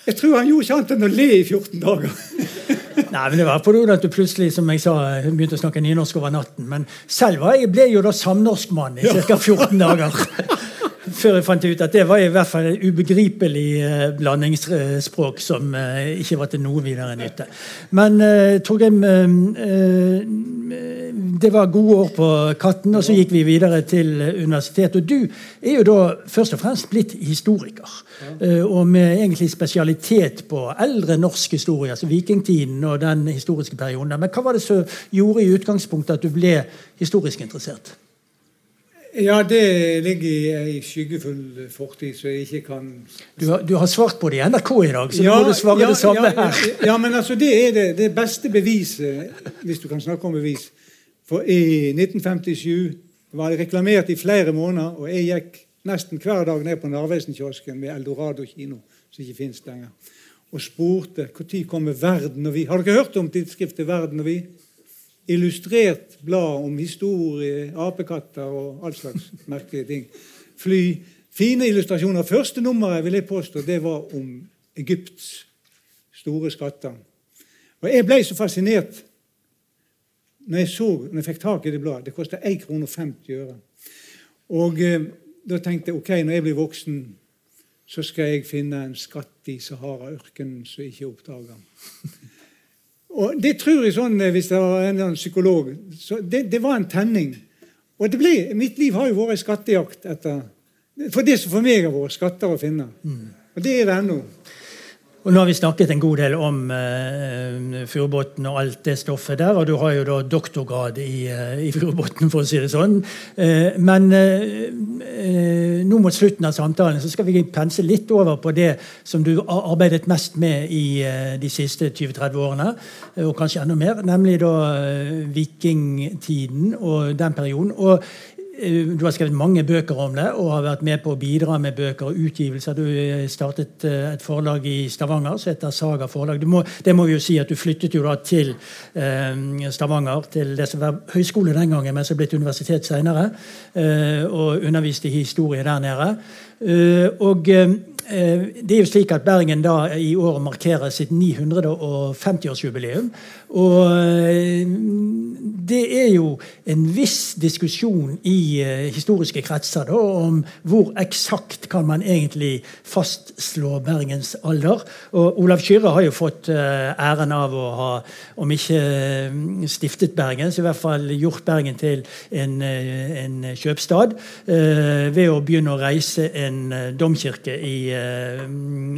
Jeg tror han gjorde ikke annet enn å le i 14 dager. Nei, men Det var på grunn av at du plutselig som jeg sa, begynte å snakke nynorsk over natten. Men selv ble jeg jo da samnorskmann i ca. 14 dager. Før jeg fant ut at det var i hvert fall et ubegripelig eh, blandingsspråk som eh, ikke var til noe videre nytte. Men uh, Torgrim, det var gode år på Katten, og så gikk vi videre til universitetet. Og du er jo da først og fremst blitt historiker. Og med egentlig spesialitet på eldre norsk historie, altså vikingtiden og den historiske perioden. Men hva var det som gjorde i utgangspunktet at du ble historisk interessert? Ja, det ligger i ei skyggefull fortid, så jeg ikke kan Du har, du har svart på det i NRK i dag, så ja, må du svare ja, det samme ja, her. Ja, men altså, det er det, det, beste beviset, hvis du kan snakke om bevis. For i 1957 var det reklamert i flere måneder, og jeg gikk nesten hver dag ned på Narvesen-kiosken med Eldorado kino, som ikke fins lenger, og spurte når kommer Verden og vi. Har dere hørt om tidsskriftet Verden og vi? Illustrert blad om historie, apekatter og all slags merkelige ting. Fly. Fine illustrasjoner. Første nummeret vil jeg påstå, det var om Egypts store skatter. Og Jeg ble så fascinert når jeg, så, når jeg fikk tak i det bladet. Det kosta 1 krone og 50 øre. Og eh, da tenkte jeg ok, når jeg blir voksen, så skal jeg finne en skatt i Sahara-ørkenen som ikke er oppdaga. Og Det tror jeg sånn, eh, hvis det var en psykolog så det, det var en tenning. Og ble, Mitt liv har jo vært en skattejakt etter For det som for meg har vært skatter å finne. Mm. Og det er det ennå. Og Nå har vi snakket en god del om eh, furubåten og alt det stoffet der. Og du har jo da doktorgrad i, uh, i furubåten, for å si det sånn. Eh, men eh, nå mot slutten av samtalen så skal vi pense litt over på det som du har arbeidet mest med i de siste 20-30 årene, og kanskje enda mer, nemlig da vikingtiden og den perioden. Og Eh, du har skrevet mange bøker om det og har vært med på å bidra med bøker og utgivelser. Du eh, startet eh, et forlag i Stavanger som heter Saga forlag. Må, det må vi jo si at Du flyttet jo da til eh, Stavanger, til det som var høyskole den gangen, men som er blitt universitet senere, eh, og underviste i historie der nede. Eh, og det er jo slik at Bergen da i år markerer sitt 950-årsjubileum. Og eh, det er jo en viss diskusjon i uh, historiske kretser da, om hvor eksakt kan man egentlig fastslå Bergens alder. Og Olav Kyrre har jo fått æren av å ha, om ikke stiftet Bergen, så i hvert fall gjort Bergen til en, en kjøpstad ved å begynne å reise en domkirke i,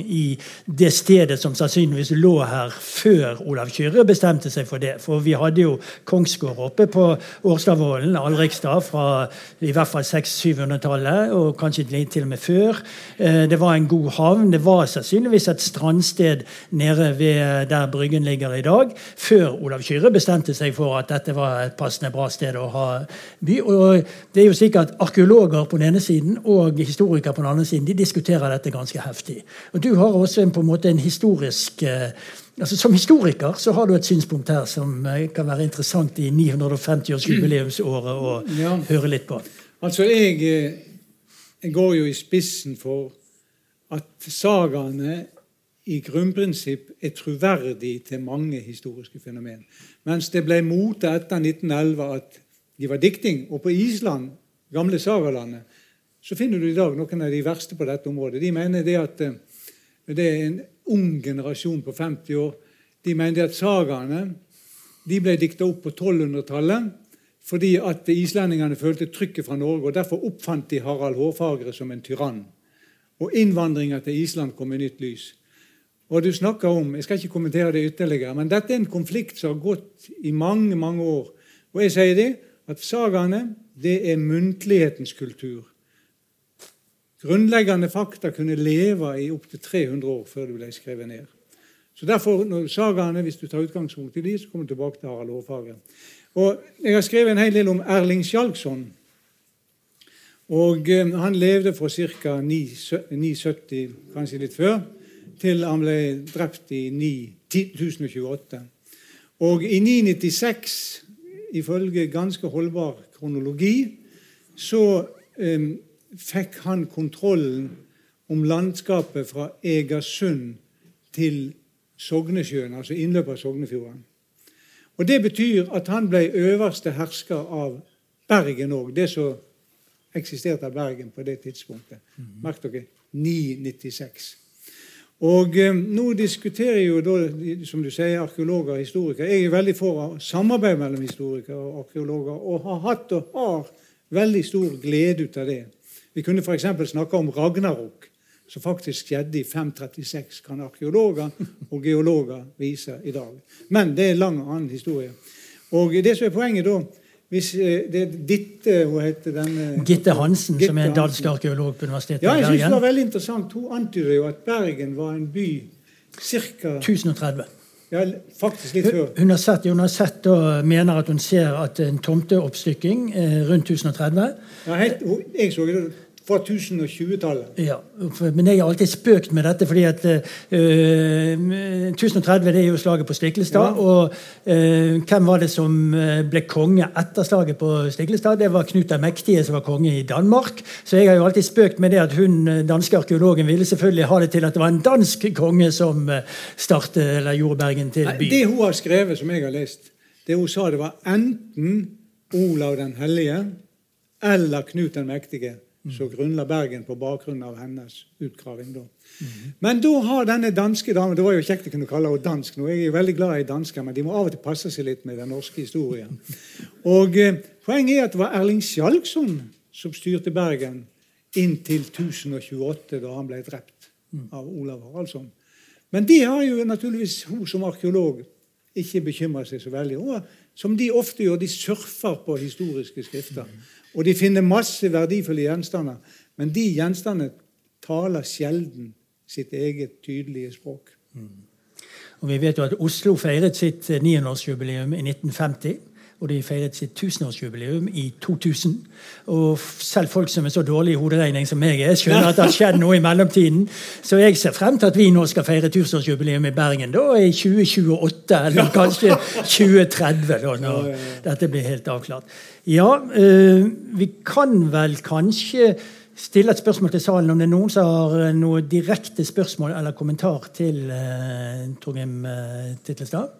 i det stedet som sannsynligvis lå her før Olav Kyrre bestemte seg for det. For vi hadde jo kongsgård oppe på Årstadvollen, Alrikstad, fra i hvert fall 600-700-tallet, og kanskje til og med før. Eh, det var en god havn. Det var sannsynligvis et strandsted nede ved der Bryggen ligger i dag, før Olav Kyrre bestemte seg for at dette var et passende bra sted å ha by. Og det er jo at Arkeologer på den ene siden og historikere på den andre siden de diskuterer dette ganske heftig. Og Du har også en, på en måte en historisk eh, Altså, som historiker så har du et synspunkt her som eh, kan være interessant i 950-årsjubileumsåret å ja. høre litt på. Altså, jeg, eh, jeg, går jo i spissen for at sagaene i grunnprinsipp er troverdige til mange historiske fenomen. Mens det ble mote etter 1911 at de var dikting. Og på Island, gamle sagalandet, så finner du i dag noen av de verste på dette området. De mener det at eh, det er en ung generasjon på 50 år. De mener at sagaene de ble dikta opp på 1200-tallet fordi at islendingene følte trykket fra Norge. og Derfor oppfant de Harald Hårfagre som en tyrann. Og innvandringa til Island kom i nytt lys. Og du snakker om, Jeg skal ikke kommentere det ytterligere, men dette er en konflikt som har gått i mange mange år. Og jeg sier det, at sagaene det er muntlighetens kultur. Grunnleggende fakta kunne leve i opptil 300 år før de ble skrevet ned. Så derfor, når sagaene, Hvis du tar utgangspunkt i de, så kommer du tilbake til Harald Hårfagre. Og Jeg har skrevet en hel del om Erling Skjalgsson. Og eh, Han levde fra ca. 970, kanskje litt før, til han ble drept i 1028. Og i 996, ifølge ganske holdbar kronologi, så eh, fikk han kontrollen om landskapet fra Egersund til Sognesjøen, altså innløpet av Sognefjorden. Og Det betyr at han ble øverste hersker av Bergen òg, det som eksisterte av Bergen på det tidspunktet. Merk dere 996. Og eh, Nå diskuterer jo da, som du sier, arkeologer og historikere. Jeg er veldig for samarbeid mellom historikere og arkeologer, og har hatt og har veldig stor glede ut av det. Vi kunne f.eks. snakke om Ragnarok, som faktisk skjedde i 536, kan arkeologer og geologer vise i dag. Men det er en lang annen historie. Og det som er poenget da, hvis eh, det er Ditte hun heter denne... Gitte Hansen, Gitte som er en dansk arkeolog på Universitetet ja, i Bergen. Ja, jeg synes det var veldig interessant. Hun antyder jo at Bergen var en by ca. 1030. Ja, faktisk litt før. Hun har sett, hun har sett og mener at hun ser at en tomteoppstykking eh, rundt 1030 ja, helt, Jeg så det fra 1020-tallet. Ja, men jeg har alltid spøkt med dette, fordi at uh, 1030 det er jo slaget på Stiklestad. Ja. Og uh, hvem var det som ble konge etter slaget på Stiklestad? Det var Knut den mektige som var konge i Danmark. Så jeg har jo alltid spøkt med det at hun danske arkeologen ville selvfølgelig ha det til at det var en dansk konge som startet, eller gjorde Bergen til by. Det hun har skrevet, som jeg har lest, det hun sa det var enten Olav den hellige eller Knut den mektige så grunnla Bergen på bakgrunn av hennes utgraving. da. Mm. Men da har denne danske damen Det var jo kjekt å kunne kalle henne dansk nå. Jeg er jo veldig glad i dansker, men de må av og til passe seg litt med den norske historien. Og eh, Poenget er at det var Erling Skjalgsson som styrte Bergen inntil 1028, da han ble drept av Olav Haraldsson. Men det har jo naturligvis hun som arkeolog ikke bekymra seg så veldig over. Som de ofte gjør, de surfer på historiske skrifter. Og de finner masse verdifulle gjenstander. Men de gjenstandene taler sjelden sitt eget tydelige språk. Mm. Og Vi vet jo at Oslo feiret sitt 900-årsjubileum i 1950 og de feiret sitt tusenårsjubileum i 2000. Og selv folk som er så dårlige i hoderegning som meg er, skjønner at det har skjedd noe i mellomtiden. Så jeg ser frem til at vi nå skal feire tusenårsjubileum i Bergen da i 2028, eller kanskje 2030, da, når dette blir helt avklart. Ja, øh, vi kan vel kanskje stille et spørsmål til salen om det er noen som har noe direkte spørsmål eller kommentar til uh, Torgrim uh, Titlestad.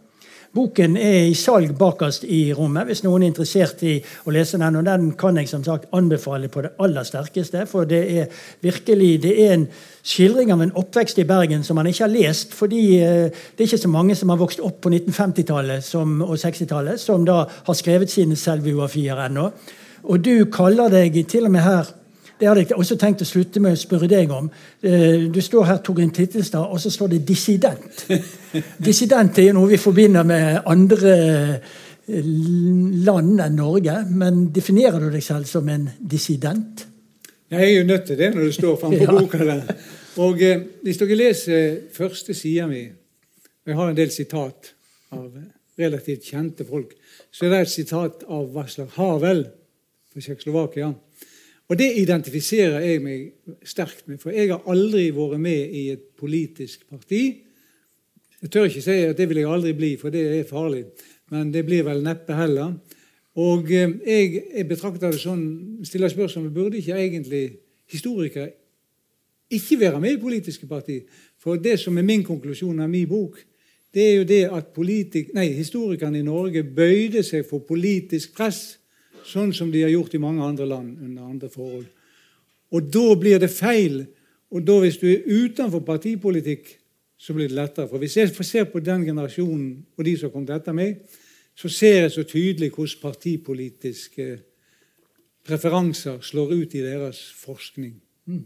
Boken er i salg bakerst i rommet hvis noen er interessert i å lese den. Og den kan jeg som sagt anbefale på det aller sterkeste. For det er virkelig det er en skildring av en oppvekst i Bergen som man ikke har lest. Fordi eh, det er ikke så mange som har vokst opp på 1950-tallet og 60-tallet, som da har skrevet sine selvbiografier ennå. Og du kaller deg til og med her det hadde jeg også tenkt å slutte med å spørre deg om. Eh, du står her, Torgrim Tittelstad, og så står det 'dissident'. Dissident er jo noe vi forbinder med andre eh, land enn Norge. Men definerer du deg selv som en dissident? Jeg er jo nødt til det når det står framme på ja. boka. der. Og eh, Hvis dere leser første sida mi Jeg har en del sitat av relativt kjente folk. Så er det et sitat av Václav Havel fra Tsjekkoslovakia. Og det identifiserer jeg meg sterkt med, for jeg har aldri vært med i et politisk parti. Jeg tør ikke si at det vil jeg aldri bli, for det er farlig. Men det blir vel neppe heller. Og eh, jeg, jeg betrakter det sånn, stiller spørsmålet burde ikke egentlig historikere ikke være med i politiske parti. For det som er min konklusjon av min bok, det er jo det at politik, nei, historikerne i Norge bøyde seg for politisk press sånn som de har gjort i mange andre land under andre forhold. Og da blir det feil. Og da hvis du er utenfor partipolitikk, så blir det lettere. For Hvis jeg ser på den generasjonen og de som kom til etter meg, så ser jeg så tydelig hvordan partipolitiske preferanser slår ut i deres forskning. Mm.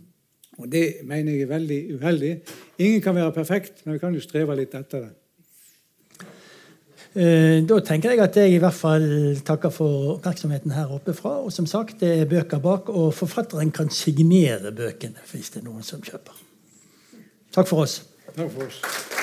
Og Det mener jeg er veldig uheldig. Ingen kan være perfekt, men vi kan jo streve litt etter det. Eh, da tenker jeg at jeg i hvert fall takker for oppmerksomheten her oppe fra. Og som sagt, det er bøker bak, og forfatteren kan signere bøkene hvis det er noen som kjøper. Takk for oss. Takk for oss.